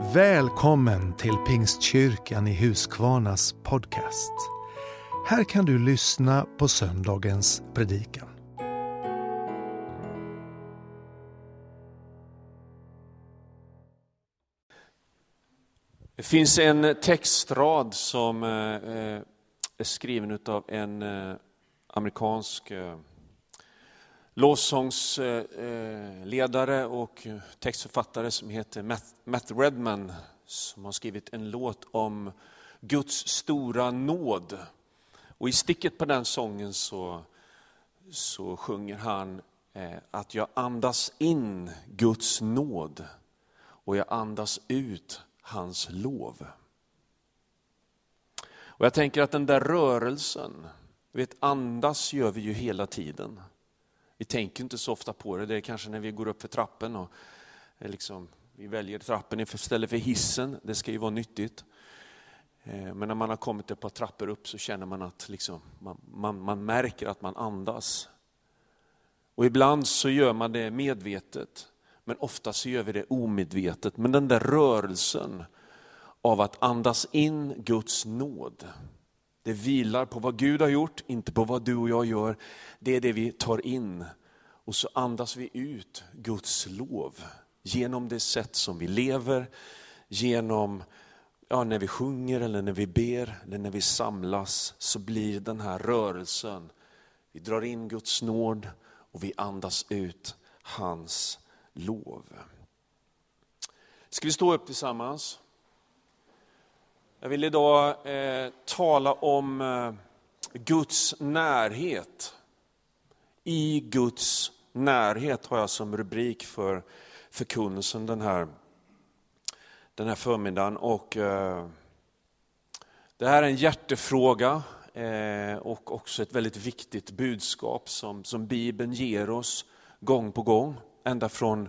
Välkommen till Pingstkyrkan i Huskvarnas podcast. Här kan du lyssna på söndagens predikan. Det finns en textrad som eh, eh, är skriven av en eh, amerikansk lovsångsledare och textförfattare som heter Matt Redman som har skrivit en låt om Guds stora nåd. Och i sticket på den sången så, så sjunger han eh, att jag andas in Guds nåd och jag andas ut hans lov. Och jag tänker att den där rörelsen, vet, andas gör vi ju hela tiden. Vi tänker inte så ofta på det, det är kanske när vi går upp för trappen och eh, liksom, vi väljer trappen istället för hissen, det ska ju vara nyttigt. Eh, men när man har kommit ett par trappor upp så känner man att liksom, man, man, man märker att man andas. Och ibland så gör man det medvetet. Men ofta så gör vi det omedvetet. Men den där rörelsen av att andas in Guds nåd, det vilar på vad Gud har gjort, inte på vad du och jag gör. Det är det vi tar in. Och så andas vi ut Guds lov genom det sätt som vi lever, genom ja, när vi sjunger eller när vi ber eller när vi samlas så blir den här rörelsen, vi drar in Guds nåd och vi andas ut hans lov. Ska vi stå upp tillsammans? Jag vill idag eh, tala om eh, Guds närhet. I Guds närhet har jag som rubrik för förkunnelsen den här, den här förmiddagen. Och, eh, det här är en hjärtefråga eh, och också ett väldigt viktigt budskap som, som Bibeln ger oss gång på gång ända från,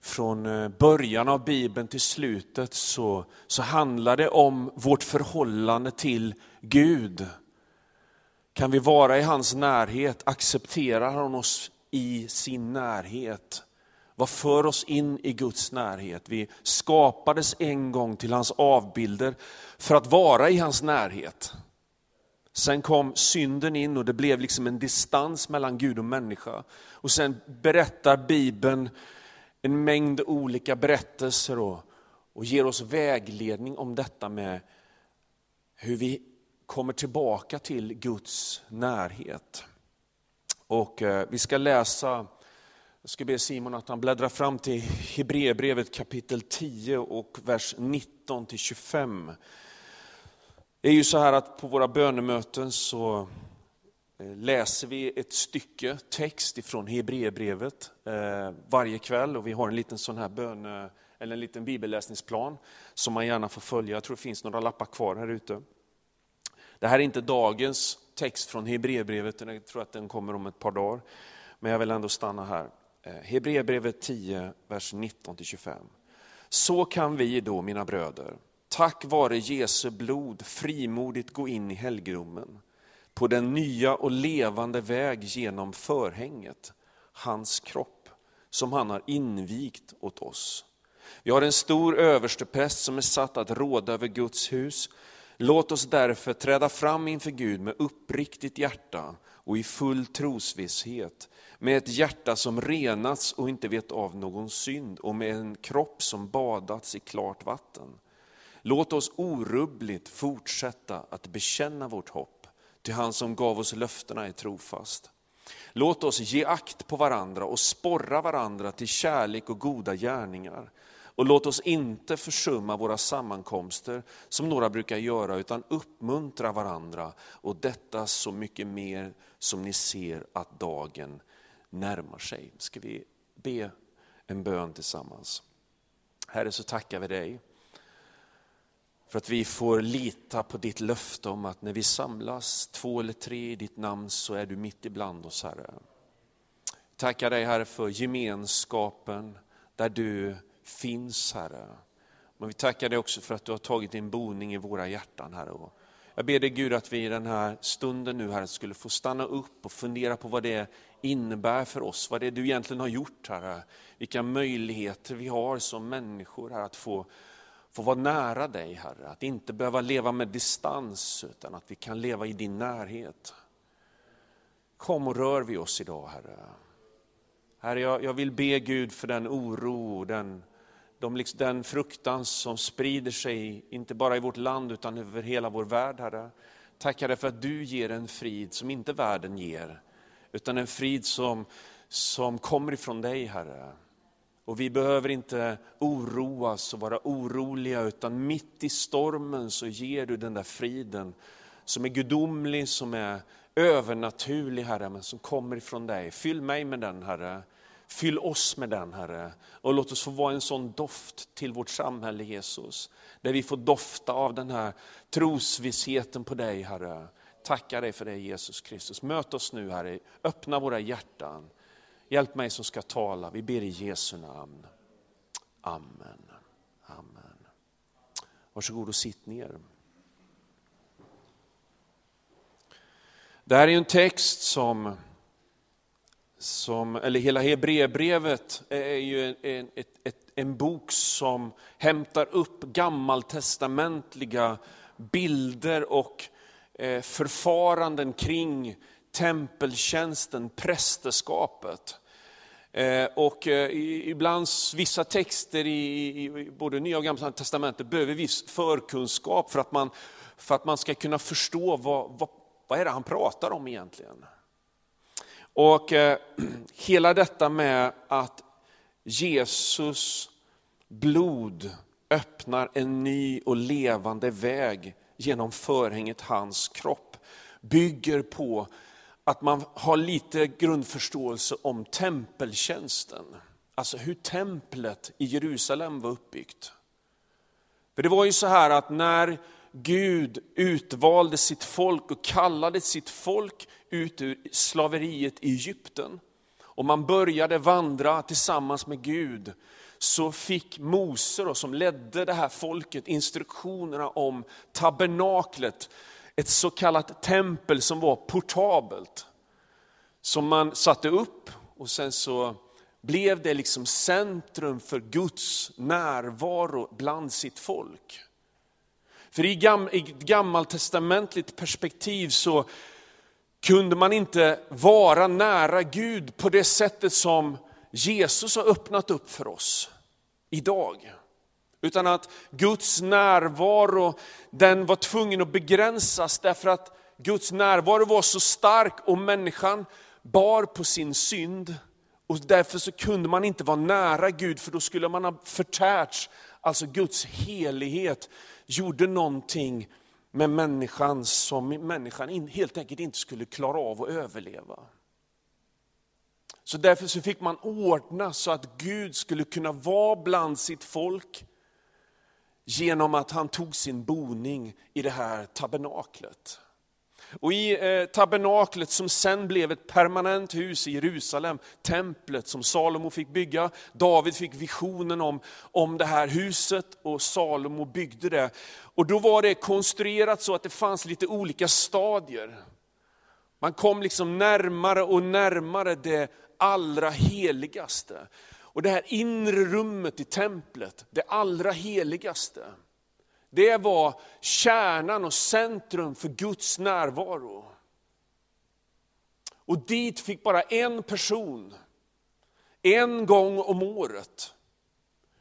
från eh, början av Bibeln till slutet så, så handlar det om vårt förhållande till Gud. Kan vi vara i hans närhet? Accepterar han oss i sin närhet? Vad för oss in i Guds närhet? Vi skapades en gång till hans avbilder för att vara i hans närhet. Sen kom synden in och det blev liksom en distans mellan Gud och människa. Och sen berättar Bibeln en mängd olika berättelser och, och ger oss vägledning om detta med hur vi kommer tillbaka till Guds närhet. Och eh, vi ska läsa, jag ska be Simon att han bläddrar fram till Hebreerbrevet kapitel 10 och vers 19 till 25. Det är ju så här att på våra bönemöten så Eh, läser vi ett stycke text ifrån Hebreerbrevet eh, varje kväll och vi har en liten sån här bön, eh, eller en liten bibelläsningsplan som man gärna får följa. Jag tror det finns några lappar kvar här ute. Det här är inte dagens text från Hebreerbrevet, jag tror att den kommer om ett par dagar. Men jag vill ändå stanna här. Hebreerbrevet 10, vers 19-25. Så kan vi då, mina bröder, tack vare Jesu blod frimodigt gå in i helgrummen på den nya och levande väg genom förhänget, hans kropp, som han har invigt åt oss. Vi har en stor överstepräst som är satt att råda över Guds hus. Låt oss därför träda fram inför Gud med uppriktigt hjärta och i full trosvisshet, med ett hjärta som renats och inte vet av någon synd och med en kropp som badats i klart vatten. Låt oss orubbligt fortsätta att bekänna vårt hopp, till han som gav oss löftena är trofast. Låt oss ge akt på varandra och sporra varandra till kärlek och goda gärningar. Och låt oss inte försumma våra sammankomster som några brukar göra, utan uppmuntra varandra. Och detta så mycket mer som ni ser att dagen närmar sig. Ska vi be en bön tillsammans? Herre, så tackar vi dig för att vi får lita på ditt löfte om att när vi samlas två eller tre i ditt namn så är du mitt ibland oss Herre. Tackar dig Herre för gemenskapen där du finns Herre. Men vi tackar dig också för att du har tagit din boning i våra hjärtan Herre. Jag ber dig Gud att vi i den här stunden nu Herre skulle få stanna upp och fundera på vad det innebär för oss, vad det är du egentligen har gjort Herre. Vilka möjligheter vi har som människor här att få få vara nära dig Herre. Att inte behöva leva med distans utan att vi kan leva i din närhet. Kom och rör vid oss idag Herre. Herre, jag, jag vill be Gud för den oro, den, de, den fruktan som sprider sig, inte bara i vårt land utan över hela vår värld Herre. Tackar dig för att du ger en frid som inte världen ger, utan en frid som, som kommer ifrån dig Herre. Och vi behöver inte oroas och vara oroliga, utan mitt i stormen så ger du den där friden som är gudomlig, som är övernaturlig Herre, men som kommer ifrån dig. Fyll mig med den Herre. Fyll oss med den Herre. Och låt oss få vara en sån doft till vårt samhälle Jesus. Där vi får dofta av den här trosvissheten på dig Herre. Tackar dig för det Jesus Kristus. Möt oss nu Herre, öppna våra hjärtan. Hjälp mig som ska tala, vi ber i Jesu namn. Amen. Amen. Varsågod och sitt ner. Det här är en text som, som eller hela Hebreerbrevet är ju en, en, ett, en bok som hämtar upp gammaltestamentliga bilder och eh, förfaranden kring tempeltjänsten, prästerskapet. Eh, och eh, ibland vissa texter i, både Nya och Gamla Testamentet behöver viss förkunskap för att man, för att man ska kunna förstå vad, vad, vad är det han pratar om egentligen. Och eh, hela detta med att Jesus blod öppnar en ny och levande väg genom förhänget hans kropp bygger på att man har lite grundförståelse om tempeltjänsten. Alltså hur templet i Jerusalem var uppbyggt. För det var ju så här att när Gud utvalde sitt folk och kallade sitt folk ut ur slaveriet i Egypten och man började vandra tillsammans med Gud så fick Mose, som ledde det här folket, instruktionerna om tabernaklet ett så kallat tempel som var portabelt. Som man satte upp och sen så blev det liksom centrum för Guds närvaro bland sitt folk. För i, gam, i gammaltestamentligt perspektiv så kunde man inte vara nära Gud på det sättet som Jesus har öppnat upp för oss idag. Utan att Guds närvaro, den var tvungen att begränsas därför att Guds närvaro var så stark och människan bar på sin synd. Och därför så kunde man inte vara nära Gud för då skulle man ha förtärts. Alltså Guds helighet gjorde någonting med människan som människan helt enkelt inte skulle klara av att överleva. Så därför så fick man ordna så att Gud skulle kunna vara bland sitt folk genom att han tog sin boning i det här tabernaklet. Och i eh, tabernaklet som sen blev ett permanent hus i Jerusalem, templet som Salomo fick bygga. David fick visionen om, om det här huset och Salomo byggde det. Och då var det konstruerat så att det fanns lite olika stadier. Man kom liksom närmare och närmare det allra heligaste. Och det här inre rummet i templet, det allra heligaste, det var kärnan och centrum för Guds närvaro. Och dit fick bara en person, en gång om året,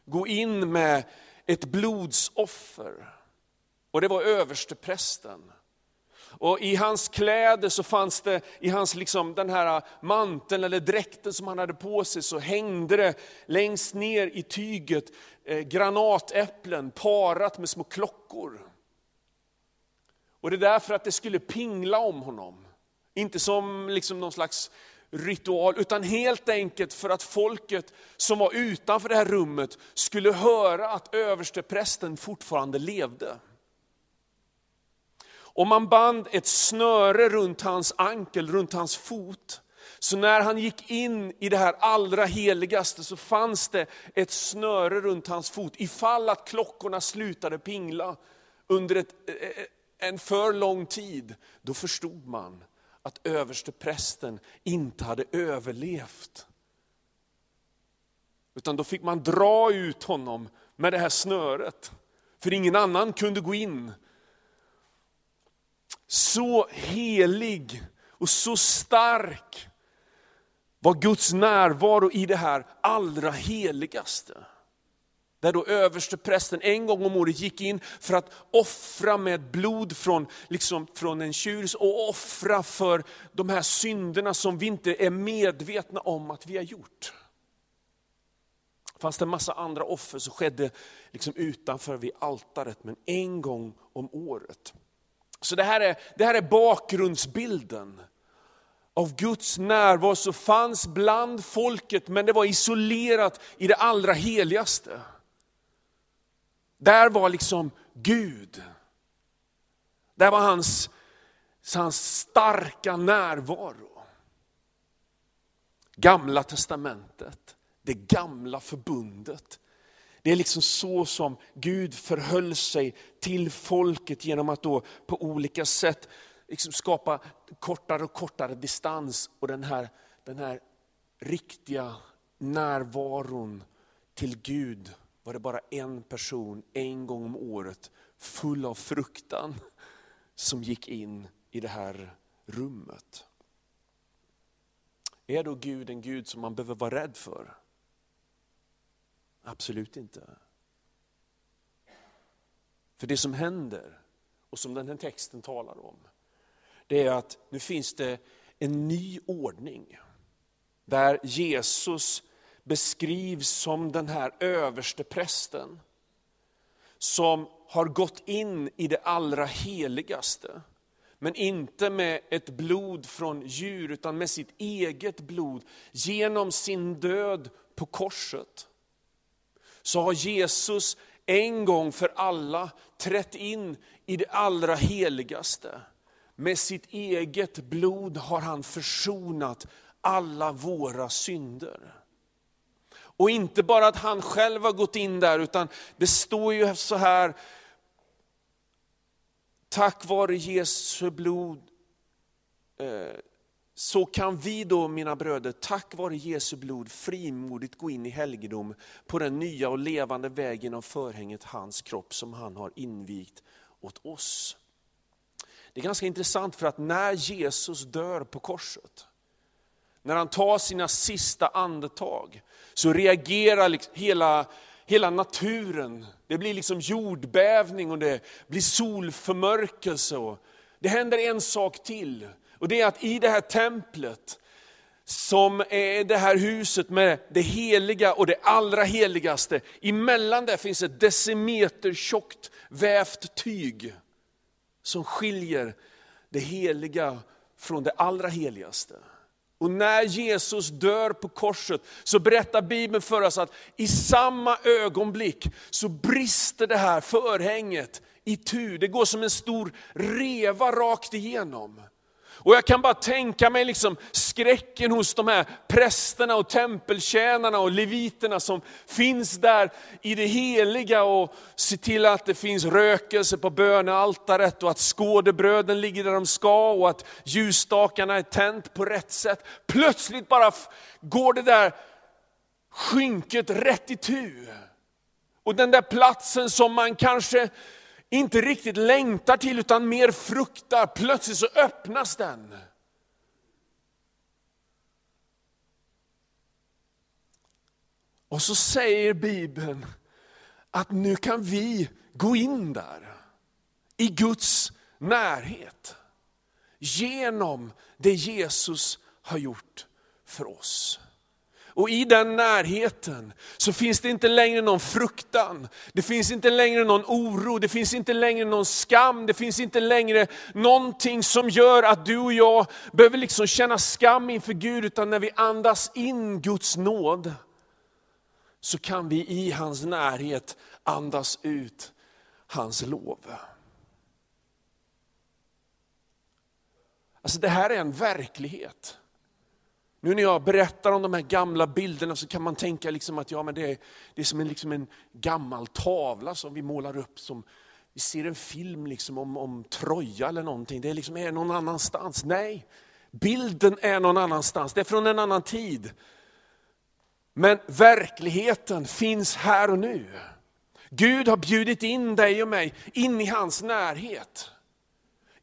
gå in med ett blodsoffer. Och det var översteprästen. Och I hans kläder så fanns det, i hans liksom, den här manteln eller dräkten som han hade på sig, så hängde det längst ner i tyget eh, granatäpplen parat med små klockor. Och det är därför att det skulle pingla om honom. Inte som liksom någon slags ritual, utan helt enkelt för att folket som var utanför det här rummet skulle höra att översteprästen fortfarande levde. Och man band ett snöre runt hans ankel, runt hans fot. Så när han gick in i det här allra heligaste så fanns det ett snöre runt hans fot. Ifall att klockorna slutade pingla under ett, eh, eh, eh, en för lång tid, då förstod man att överste prästen inte hade överlevt. Utan då fick man dra ut honom med det här snöret. för ingen annan kunde gå in. Så helig och så stark var Guds närvaro i det här allra heligaste. Där då överste prästen en gång om året gick in för att offra med blod från, liksom, från en tjur och offra för de här synderna som vi inte är medvetna om att vi har gjort. Fanns en massa andra offer som skedde liksom utanför vid altaret, men en gång om året. Så det här är, det här är bakgrundsbilden av Guds närvaro som fanns bland folket, men det var isolerat i det allra heligaste. Där var liksom Gud. Där var hans, hans starka närvaro. Gamla testamentet, det gamla förbundet. Det är liksom så som Gud förhöll sig till folket genom att då på olika sätt liksom skapa kortare och kortare distans och den här, den här riktiga närvaron till Gud var det bara en person en gång om året full av fruktan som gick in i det här rummet. Är då Gud en Gud som man behöver vara rädd för? Absolut inte. För det som händer, och som den här texten talar om, det är att nu finns det en ny ordning. Där Jesus beskrivs som den här överste prästen som har gått in i det allra heligaste. Men inte med ett blod från djur, utan med sitt eget blod. Genom sin död på korset så har Jesus en gång för alla trätt in i det allra heligaste. Med sitt eget blod har han försonat alla våra synder. Och inte bara att han själv har gått in där, utan det står ju så här, tack vare Jesu blod, eh, så kan vi då mina bröder, tack vare Jesu blod frimodigt gå in i helgedom på den nya och levande vägen av förhänget hans kropp som han har invigt åt oss. Det är ganska intressant för att när Jesus dör på korset, när han tar sina sista andetag, så reagerar liksom hela, hela naturen. Det blir liksom jordbävning och det blir solförmörkelse. Och det händer en sak till, och det är att i det här templet, som är det här huset med det heliga och det allra heligaste, emellan där finns ett decimeter tjockt vävt tyg som skiljer det heliga från det allra heligaste. Och när Jesus dör på korset så berättar Bibeln för oss att i samma ögonblick så brister det här förhänget i tur. Det går som en stor reva rakt igenom. Och jag kan bara tänka mig liksom skräcken hos de här prästerna och tempeltjänarna och leviterna som finns där i det heliga och ser till att det finns rökelse på bönealtaret och att skådebröden ligger där de ska och att ljusstakarna är tänt på rätt sätt. Plötsligt bara går det där skynket rätt i tu. Och den där platsen som man kanske inte riktigt längtar till utan mer fruktar, plötsligt så öppnas den. Och så säger Bibeln att nu kan vi gå in där, i Guds närhet. Genom det Jesus har gjort för oss. Och i den närheten så finns det inte längre någon fruktan, det finns inte längre någon oro, det finns inte längre någon skam, det finns inte längre någonting som gör att du och jag behöver liksom känna skam inför Gud, utan när vi andas in Guds nåd, så kan vi i hans närhet andas ut hans lov. Alltså det här är en verklighet. Nu när jag berättar om de här gamla bilderna så kan man tänka liksom att ja, men det, är, det är som en, liksom en gammal tavla som vi målar upp. Som, vi ser en film liksom om, om Troja eller någonting, det är, liksom, är någon annanstans. Nej, bilden är någon annanstans, det är från en annan tid. Men verkligheten finns här och nu. Gud har bjudit in dig och mig in i hans närhet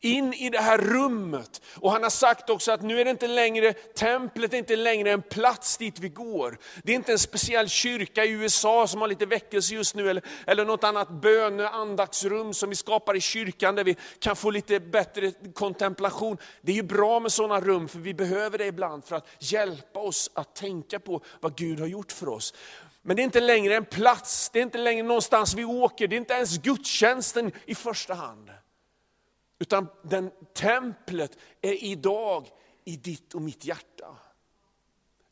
in i det här rummet. Och han har sagt också att nu är det inte längre, templet är inte längre en plats dit vi går. Det är inte en speciell kyrka i USA som har lite väckelse just nu, eller, eller något annat böne andaktsrum som vi skapar i kyrkan där vi kan få lite bättre kontemplation. Det är ju bra med sådana rum, för vi behöver det ibland för att hjälpa oss att tänka på vad Gud har gjort för oss. Men det är inte längre en plats, det är inte längre någonstans vi åker, det är inte ens gudstjänsten i första hand. Utan den templet är idag i ditt och mitt hjärta.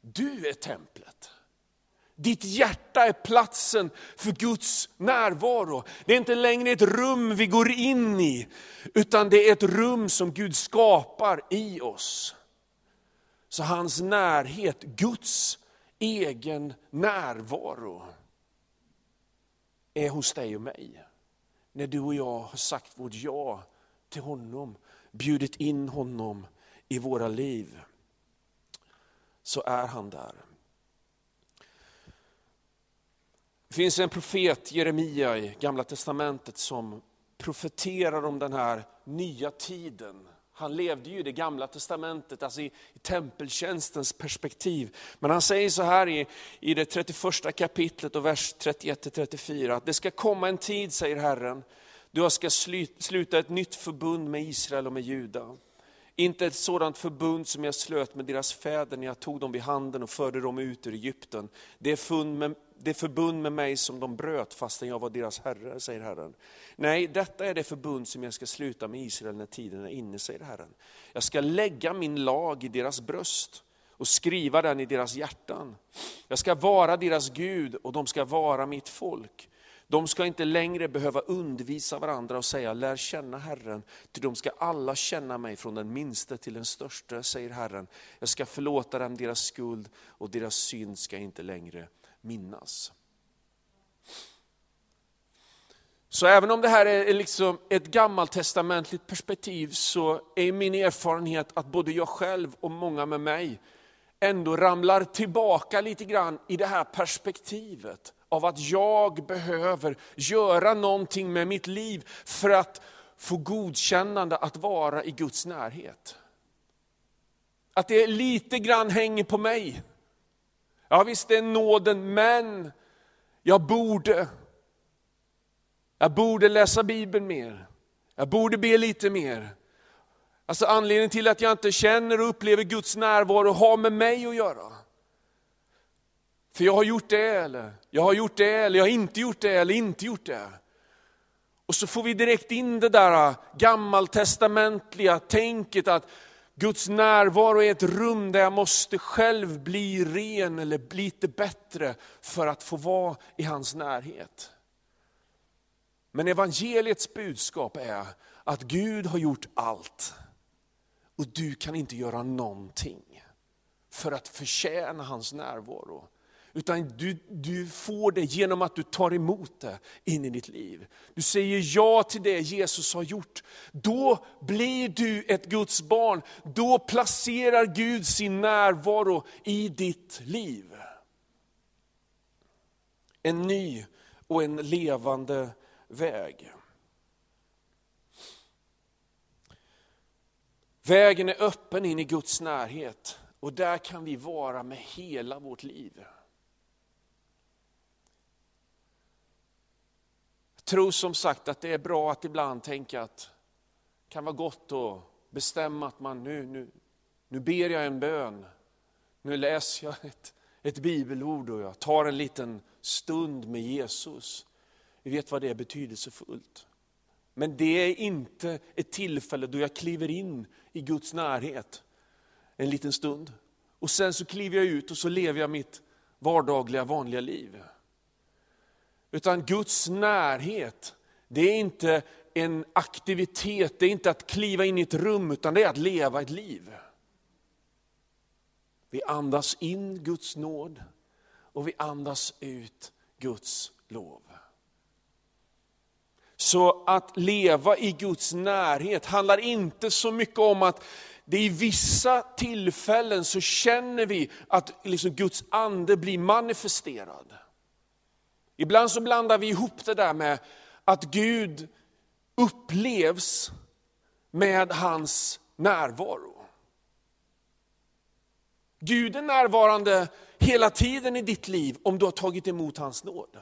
Du är templet. Ditt hjärta är platsen för Guds närvaro. Det är inte längre ett rum vi går in i, utan det är ett rum som Gud skapar i oss. Så hans närhet, Guds egen närvaro, är hos dig och mig. När du och jag har sagt vårt ja till honom, bjudit in honom i våra liv, så är han där. Det finns en profet, Jeremia i Gamla Testamentet, som profeterar om den här nya tiden. Han levde ju i det gamla testamentet, alltså i, i tempeltjänstens perspektiv. Men han säger så här i, i det 31 kapitlet och vers 31-34, att det ska komma en tid, säger Herren, du ska sluta ett nytt förbund med Israel och med Juda. Inte ett sådant förbund som jag slöt med deras fäder när jag tog dem vid handen och förde dem ut ur Egypten. Det är förbund med mig som de bröt fastän jag var deras herre, säger Herren. Nej, detta är det förbund som jag ska sluta med Israel när tiden är inne, säger Herren. Jag ska lägga min lag i deras bröst och skriva den i deras hjärtan. Jag ska vara deras Gud och de ska vara mitt folk. De ska inte längre behöva undervisa varandra och säga, lär känna Herren, ty de ska alla känna mig från den minste till den största, säger Herren. Jag ska förlåta dem deras skuld och deras synd ska inte längre minnas. Så även om det här är liksom ett gammaltestamentligt perspektiv så är min erfarenhet att både jag själv och många med mig ändå ramlar tillbaka lite grann i det här perspektivet av att jag behöver göra någonting med mitt liv för att få godkännande att vara i Guds närhet. Att det lite grann hänger på mig. Ja visst, det är nåden, men jag borde. Jag borde läsa Bibeln mer. Jag borde be lite mer. Alltså anledningen till att jag inte känner och upplever Guds närvaro har med mig att göra. För jag har gjort det, eller jag har gjort det, eller jag har inte gjort det, eller inte gjort det. Och så får vi direkt in det där äh, gammaltestamentliga tänket att Guds närvaro är ett rum där jag måste själv bli ren eller lite bättre för att få vara i hans närhet. Men evangeliets budskap är att Gud har gjort allt och du kan inte göra någonting för att förtjäna hans närvaro. Utan du, du får det genom att du tar emot det in i ditt liv. Du säger ja till det Jesus har gjort. Då blir du ett Guds barn. Då placerar Gud sin närvaro i ditt liv. En ny och en levande väg. Vägen är öppen in i Guds närhet och där kan vi vara med hela vårt liv. Tror som sagt att det är bra att ibland tänka att det kan vara gott att bestämma att man nu, nu, nu ber jag en bön. Nu läser jag ett, ett bibelord och jag tar en liten stund med Jesus. Vi vet vad det är betydelsefullt. Men det är inte ett tillfälle då jag kliver in i Guds närhet en liten stund. Och sen så kliver jag ut och så lever jag mitt vardagliga vanliga liv. Utan Guds närhet, det är inte en aktivitet, det är inte att kliva in i ett rum, utan det är att leva ett liv. Vi andas in Guds nåd och vi andas ut Guds lov. Så att leva i Guds närhet handlar inte så mycket om att det i vissa tillfällen så känner vi att liksom Guds ande blir manifesterad. Ibland så blandar vi ihop det där med att Gud upplevs med hans närvaro. Gud är närvarande hela tiden i ditt liv om du har tagit emot hans nåd.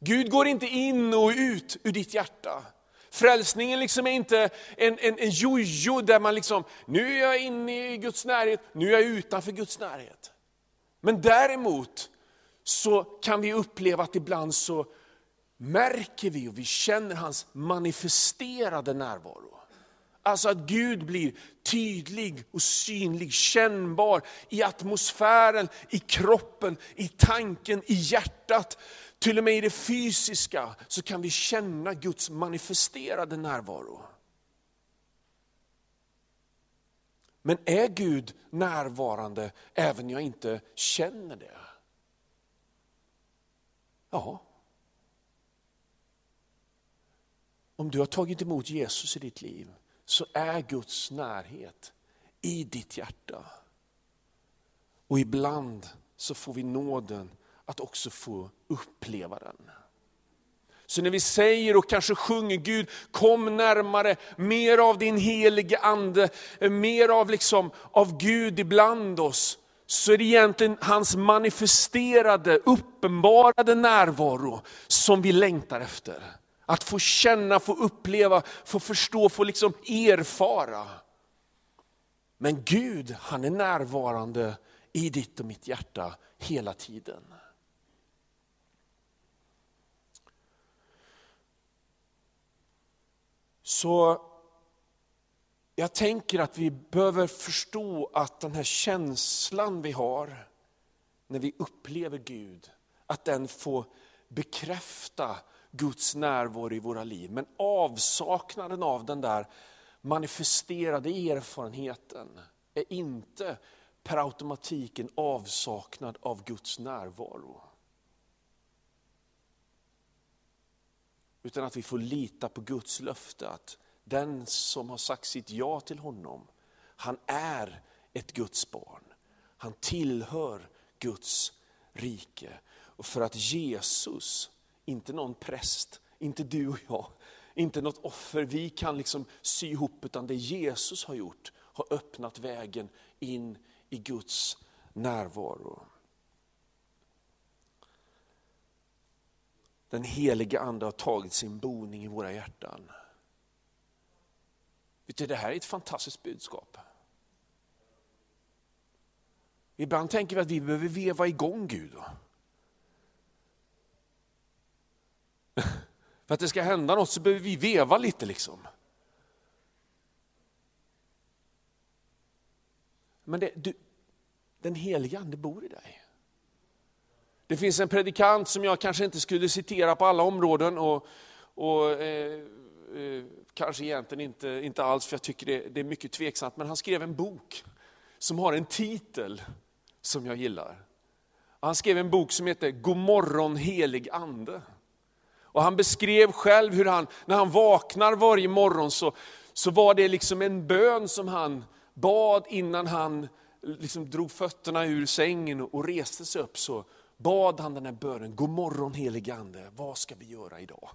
Gud går inte in och ut ur ditt hjärta. Frälsningen liksom är inte en, en, en jojo där man liksom, nu är jag inne i Guds närhet, nu är jag utanför Guds närhet. Men däremot så kan vi uppleva att ibland så märker vi och vi känner hans manifesterade närvaro. Alltså att Gud blir tydlig och synlig, kännbar i atmosfären, i kroppen, i tanken, i hjärtat. Till och med i det fysiska så kan vi känna Guds manifesterade närvaro. Men är Gud närvarande även när jag inte känner det? Ja. Om du har tagit emot Jesus i ditt liv så är Guds närhet i ditt hjärta. Och ibland så får vi nåden att också få uppleva den. Så när vi säger och kanske sjunger Gud, kom närmare, mer av din helige ande, mer av, liksom, av Gud ibland oss, så är det egentligen hans manifesterade, uppenbarade närvaro som vi längtar efter. Att få känna, få uppleva, få förstå, få liksom erfara. Men Gud, han är närvarande i ditt och mitt hjärta hela tiden. Så jag tänker att vi behöver förstå att den här känslan vi har när vi upplever Gud, att den får bekräfta Guds närvaro i våra liv. Men avsaknaden av den där manifesterade erfarenheten är inte per automatik en avsaknad av Guds närvaro. Utan att vi får lita på Guds löfte att den som har sagt sitt ja till honom, han är ett Guds barn. Han tillhör Guds rike. Och för att Jesus, inte någon präst, inte du och jag, inte något offer vi kan liksom sy ihop, utan det Jesus har gjort, har öppnat vägen in i Guds närvaro. Den heliga Ande har tagit sin boning i våra hjärtan. Vet du, det här är ett fantastiskt budskap. Ibland tänker vi att vi behöver veva igång Gud. För att det ska hända något så behöver vi veva lite liksom. Men det, du, den heliga Ande bor i dig. Det finns en predikant som jag kanske inte skulle citera på alla områden och, och eh, eh, kanske egentligen inte, inte alls för jag tycker det, det är mycket tveksamt, men han skrev en bok som har en titel som jag gillar. Han skrev en bok som heter God morgon helig ande. Och han beskrev själv hur han, när han vaknar varje morgon så, så var det liksom en bön som han bad innan han liksom drog fötterna ur sängen och reste sig upp. Så bad han den här bönen, God morgon helige Ande, vad ska vi göra idag?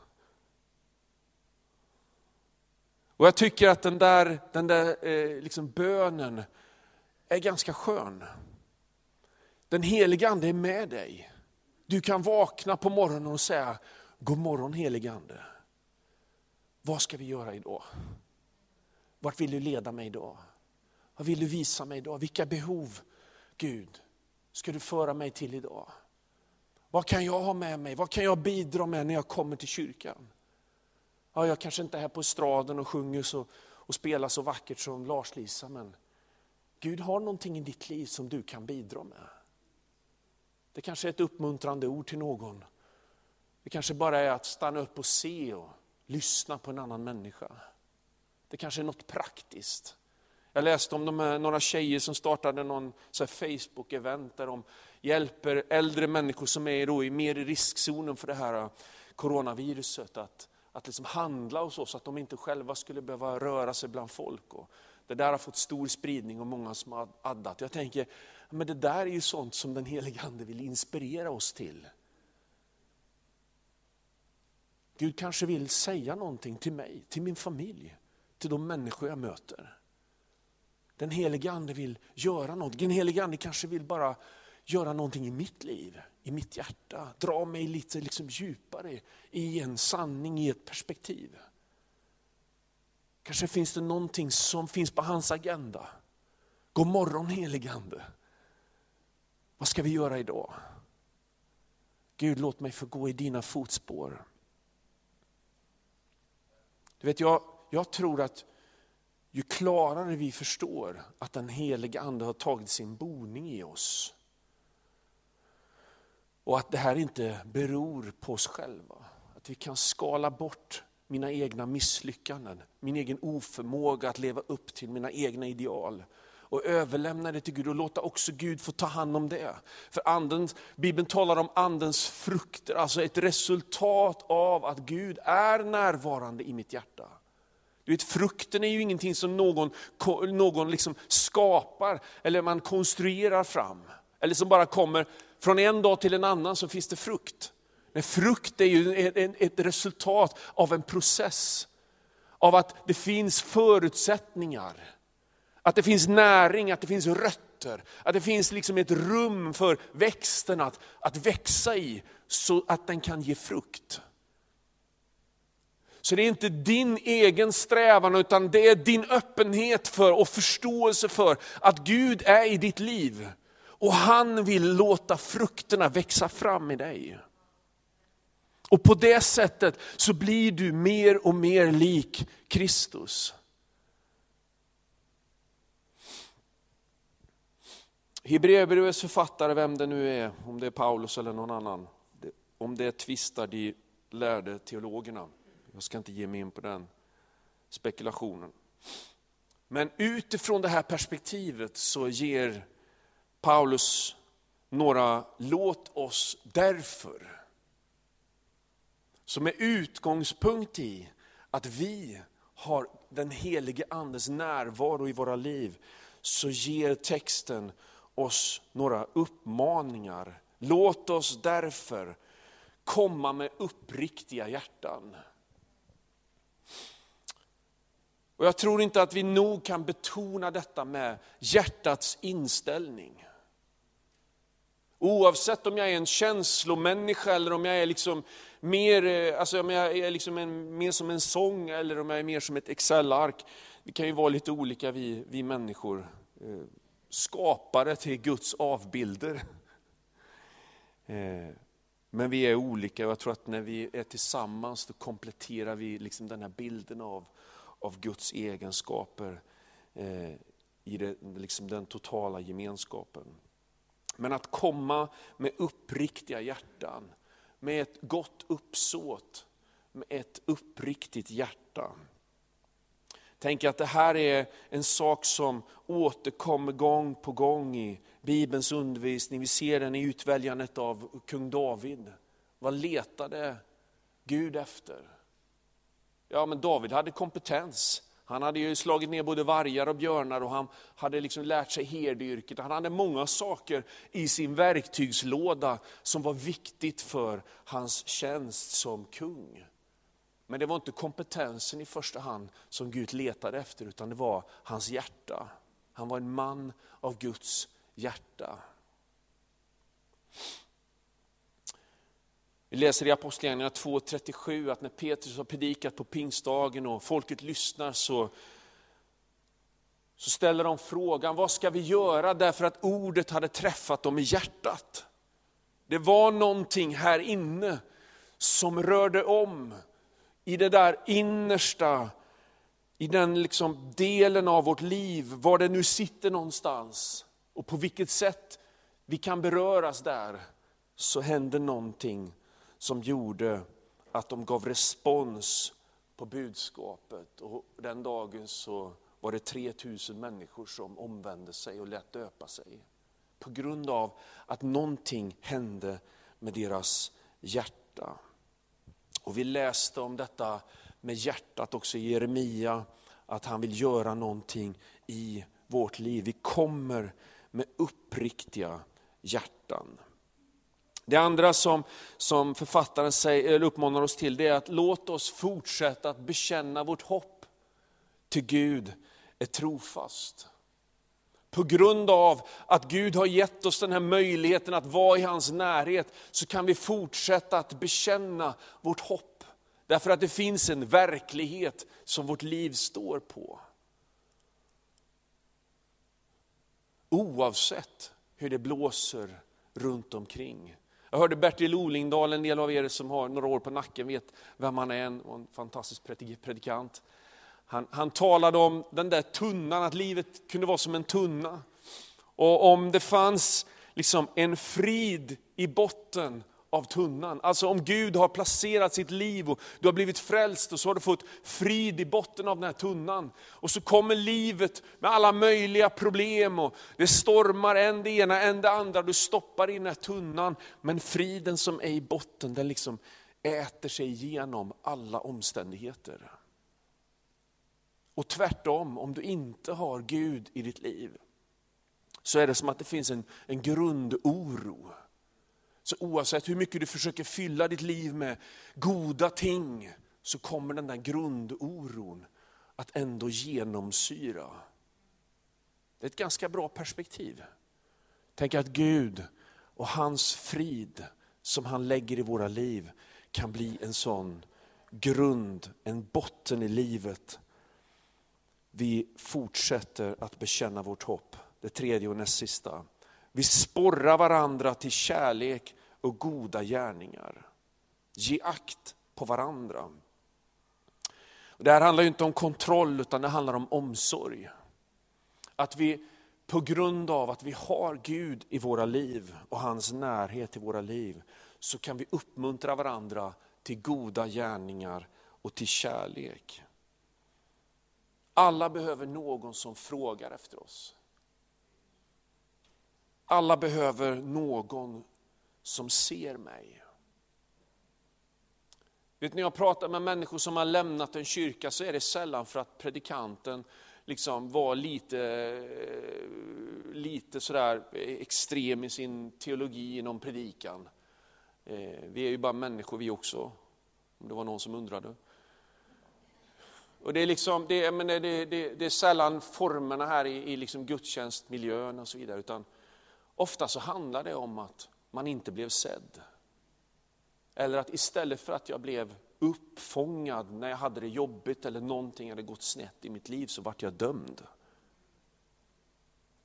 Och jag tycker att den där, den där eh, liksom bönen är ganska skön. Den helige Ande är med dig. Du kan vakna på morgonen och säga, God morgon helige Ande. Vad ska vi göra idag? Vart vill du leda mig idag? Vad vill du visa mig idag? Vilka behov, Gud, ska du föra mig till idag? Vad kan jag ha med mig? Vad kan jag bidra med när jag kommer till kyrkan? Ja, jag kanske inte är här på estraden och sjunger så, och spelar så vackert som Lars-Lisa, men Gud har någonting i ditt liv som du kan bidra med. Det kanske är ett uppmuntrande ord till någon. Det kanske bara är att stanna upp och se och lyssna på en annan människa. Det kanske är något praktiskt. Jag läste om de här, några tjejer som startade någon Facebook-event där de hjälper äldre människor som är då i mer i riskzonen för det här coronaviruset att, att liksom handla hos oss, så att de inte själva skulle behöva röra sig bland folk. Och det där har fått stor spridning och många som har addat. Jag tänker, men det där är ju sånt som den heliga Ande vill inspirera oss till. Gud kanske vill säga någonting till mig, till min familj, till de människor jag möter. Den helige Ande vill göra något. Den helige Ande kanske vill bara göra någonting i mitt liv, i mitt hjärta. Dra mig lite liksom djupare i en sanning, i ett perspektiv. Kanske finns det någonting som finns på hans agenda. God morgon helige Ande. Vad ska vi göra idag? Gud, låt mig få gå i dina fotspår. Du vet, jag, jag tror att ju klarare vi förstår att den helige Ande har tagit sin boning i oss, och att det här inte beror på oss själva. Att vi kan skala bort mina egna misslyckanden, min egen oförmåga att leva upp till mina egna ideal och överlämna det till Gud och låta också Gud få ta hand om det. För anden, Bibeln talar om andens frukter, alltså ett resultat av att Gud är närvarande i mitt hjärta. Du vet, frukten är ju ingenting som någon, någon liksom skapar eller man konstruerar fram. Eller som bara kommer från en dag till en annan så finns det frukt. Men frukt är ju ett resultat av en process. Av att det finns förutsättningar. Att det finns näring, att det finns rötter. Att det finns liksom ett rum för växten att, att växa i så att den kan ge frukt. Så det är inte din egen strävan utan det är din öppenhet för och förståelse för att Gud är i ditt liv. Och han vill låta frukterna växa fram i dig. Och på det sättet så blir du mer och mer lik Kristus. Hebreerbrevets författare, vem det nu är, om det är Paulus eller någon annan, om det tvistar de lärde teologerna. Jag ska inte ge mig in på den spekulationen. Men utifrån det här perspektivet så ger Paulus några låt oss därför. Som är utgångspunkt i att vi har den helige andes närvaro i våra liv, så ger texten oss några uppmaningar. Låt oss därför komma med uppriktiga hjärtan. Och Jag tror inte att vi nog kan betona detta med hjärtats inställning. Oavsett om jag är en känslomänniska eller om jag är liksom mer, eh, alltså om jag är liksom en, mer som en sång eller om jag är mer som ett Excel-ark. Vi kan ju vara lite olika vi, vi människor. Eh, skapare till Guds avbilder. Eh, men vi är olika och jag tror att när vi är tillsammans då kompletterar vi liksom den här bilden av, av Guds egenskaper i det, liksom den totala gemenskapen. Men att komma med uppriktiga hjärtan, med ett gott uppsåt, med ett uppriktigt hjärta. Tänk att det här är en sak som återkommer gång på gång i Bibelns undervisning. Vi ser den i utväljandet av kung David. Vad letade Gud efter? Ja, men David hade kompetens. Han hade ju slagit ner både vargar och björnar och han hade liksom lärt sig herdyrket. Han hade många saker i sin verktygslåda som var viktigt för hans tjänst som kung. Men det var inte kompetensen i första hand som Gud letade efter, utan det var hans hjärta. Han var en man av Guds hjärta. Vi läser i Apostlagärningarna 2.37 att när Petrus har predikat på pingstdagen och folket lyssnar så, så ställer de frågan, vad ska vi göra? Därför att ordet hade träffat dem i hjärtat. Det var någonting här inne som rörde om i det där innersta, i den liksom delen av vårt liv, var det nu sitter någonstans och på vilket sätt vi kan beröras där, så händer någonting som gjorde att de gav respons på budskapet. Och den dagen så var det 3000 människor som omvände sig och lät döpa sig. På grund av att någonting hände med deras hjärta. Och vi läste om detta med hjärtat också i Jeremia, att han vill göra någonting i vårt liv. Vi kommer med uppriktiga hjärtan. Det andra som, som författaren säger, eller uppmanar oss till, det är att låt oss fortsätta att bekänna vårt hopp till Gud är trofast. På grund av att Gud har gett oss den här möjligheten att vara i hans närhet, så kan vi fortsätta att bekänna vårt hopp. Därför att det finns en verklighet som vårt liv står på. Oavsett hur det blåser runt omkring. Jag hörde Bertil Olingdal, en del av er som har några år på nacken vet vem han är, en, en fantastisk predikant. Han, han talade om den där tunnan, att livet kunde vara som en tunna. Och om det fanns liksom en frid i botten av tunnan. Alltså om Gud har placerat sitt liv och du har blivit frälst och så har du fått frid i botten av den här tunnan. Och så kommer livet med alla möjliga problem och det stormar en det ena, en det andra. Du stoppar i den här tunnan. Men friden som är i botten den liksom äter sig igenom alla omständigheter. Och tvärtom, om du inte har Gud i ditt liv, så är det som att det finns en, en grundoro. Så oavsett hur mycket du försöker fylla ditt liv med goda ting, så kommer den där grundoron att ändå genomsyra. Det är ett ganska bra perspektiv. Tänk att Gud och hans frid som han lägger i våra liv kan bli en sån grund, en botten i livet vi fortsätter att bekänna vårt hopp. Det tredje och näst sista. Vi sporrar varandra till kärlek och goda gärningar. Ge akt på varandra. Det här handlar inte om kontroll utan det handlar om omsorg. Att vi på grund av att vi har Gud i våra liv och hans närhet i våra liv, så kan vi uppmuntra varandra till goda gärningar och till kärlek. Alla behöver någon som frågar efter oss. Alla behöver någon som ser mig. Vet, när jag pratar med människor som har lämnat en kyrka så är det sällan för att predikanten liksom var lite, eh, lite sådär extrem i sin teologi inom predikan. Eh, vi är ju bara människor vi också, om det var någon som undrade. Och det, är liksom, det, men det, det, det, är sällan formerna här i, i liksom gudstjänstmiljön och så vidare, utan ofta så handlar det om att man inte blev sedd. Eller att istället för att jag blev uppfångad när jag hade det jobbigt eller någonting hade gått snett i mitt liv så vart jag dömd.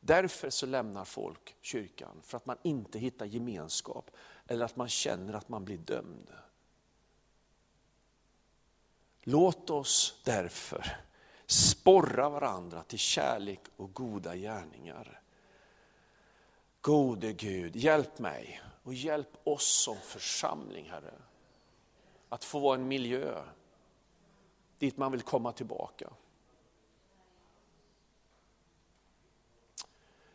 Därför så lämnar folk kyrkan, för att man inte hittar gemenskap eller att man känner att man blir dömd. Låt oss därför sporra varandra till kärlek och goda gärningar. Gode Gud, hjälp mig och hjälp oss som församling, Herre. Att få vara en miljö dit man vill komma tillbaka.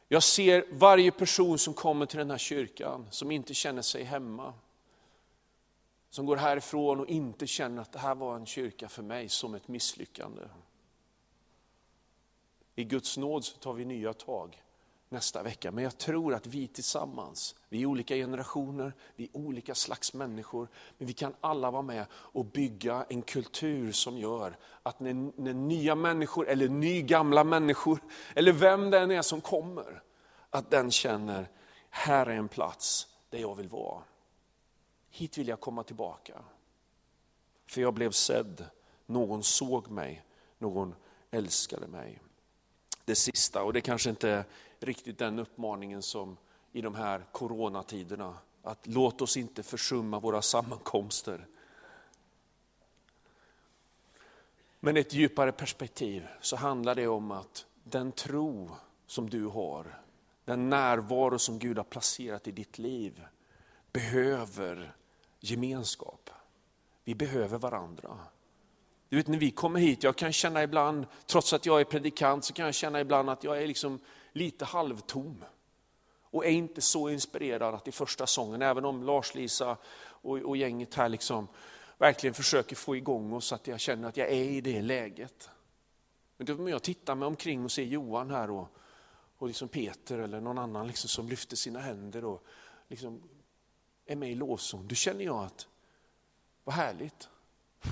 Jag ser varje person som kommer till den här kyrkan som inte känner sig hemma som går härifrån och inte känner att det här var en kyrka för mig som ett misslyckande. I Guds nåd så tar vi nya tag nästa vecka. Men jag tror att vi tillsammans, vi är olika generationer, vi är olika slags människor, men vi kan alla vara med och bygga en kultur som gör att när, när nya människor, eller nygamla människor, eller vem det än är som kommer, att den känner, här är en plats där jag vill vara. Hit vill jag komma tillbaka. För jag blev sedd, någon såg mig, någon älskade mig. Det sista, och det kanske inte riktigt den uppmaningen som i de här coronatiderna, att låt oss inte försumma våra sammankomster. Men i ett djupare perspektiv så handlar det om att den tro som du har, den närvaro som Gud har placerat i ditt liv, behöver gemenskap. Vi behöver varandra. Du vet när vi kommer hit, jag kan känna ibland, trots att jag är predikant, så kan jag känna ibland att jag är liksom lite halvtom. Och är inte så inspirerad att i första sången, även om Lars-Lisa och, och gänget här liksom verkligen försöker få igång oss så att jag känner att jag är i det läget. Men då, jag tittar mig omkring och ser Johan här och, och liksom Peter eller någon annan liksom som lyfter sina händer och liksom är med i lovsång, då känner jag att, vad härligt,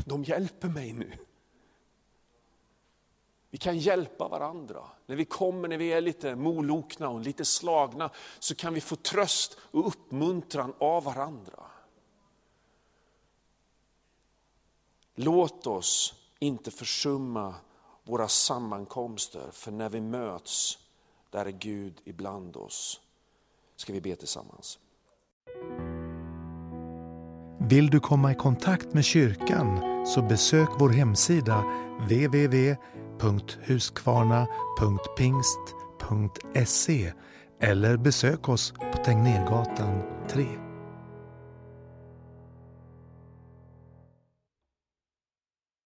de hjälper mig nu. Vi kan hjälpa varandra. När vi kommer, när vi är lite molokna och lite slagna, så kan vi få tröst och uppmuntran av varandra. Låt oss inte försumma våra sammankomster, för när vi möts, där är Gud ibland oss. Ska vi be tillsammans. Vill du komma i kontakt med kyrkan så besök vår hemsida www www.huskvarna.pingst.se eller besök oss på Tegnérgatan 3.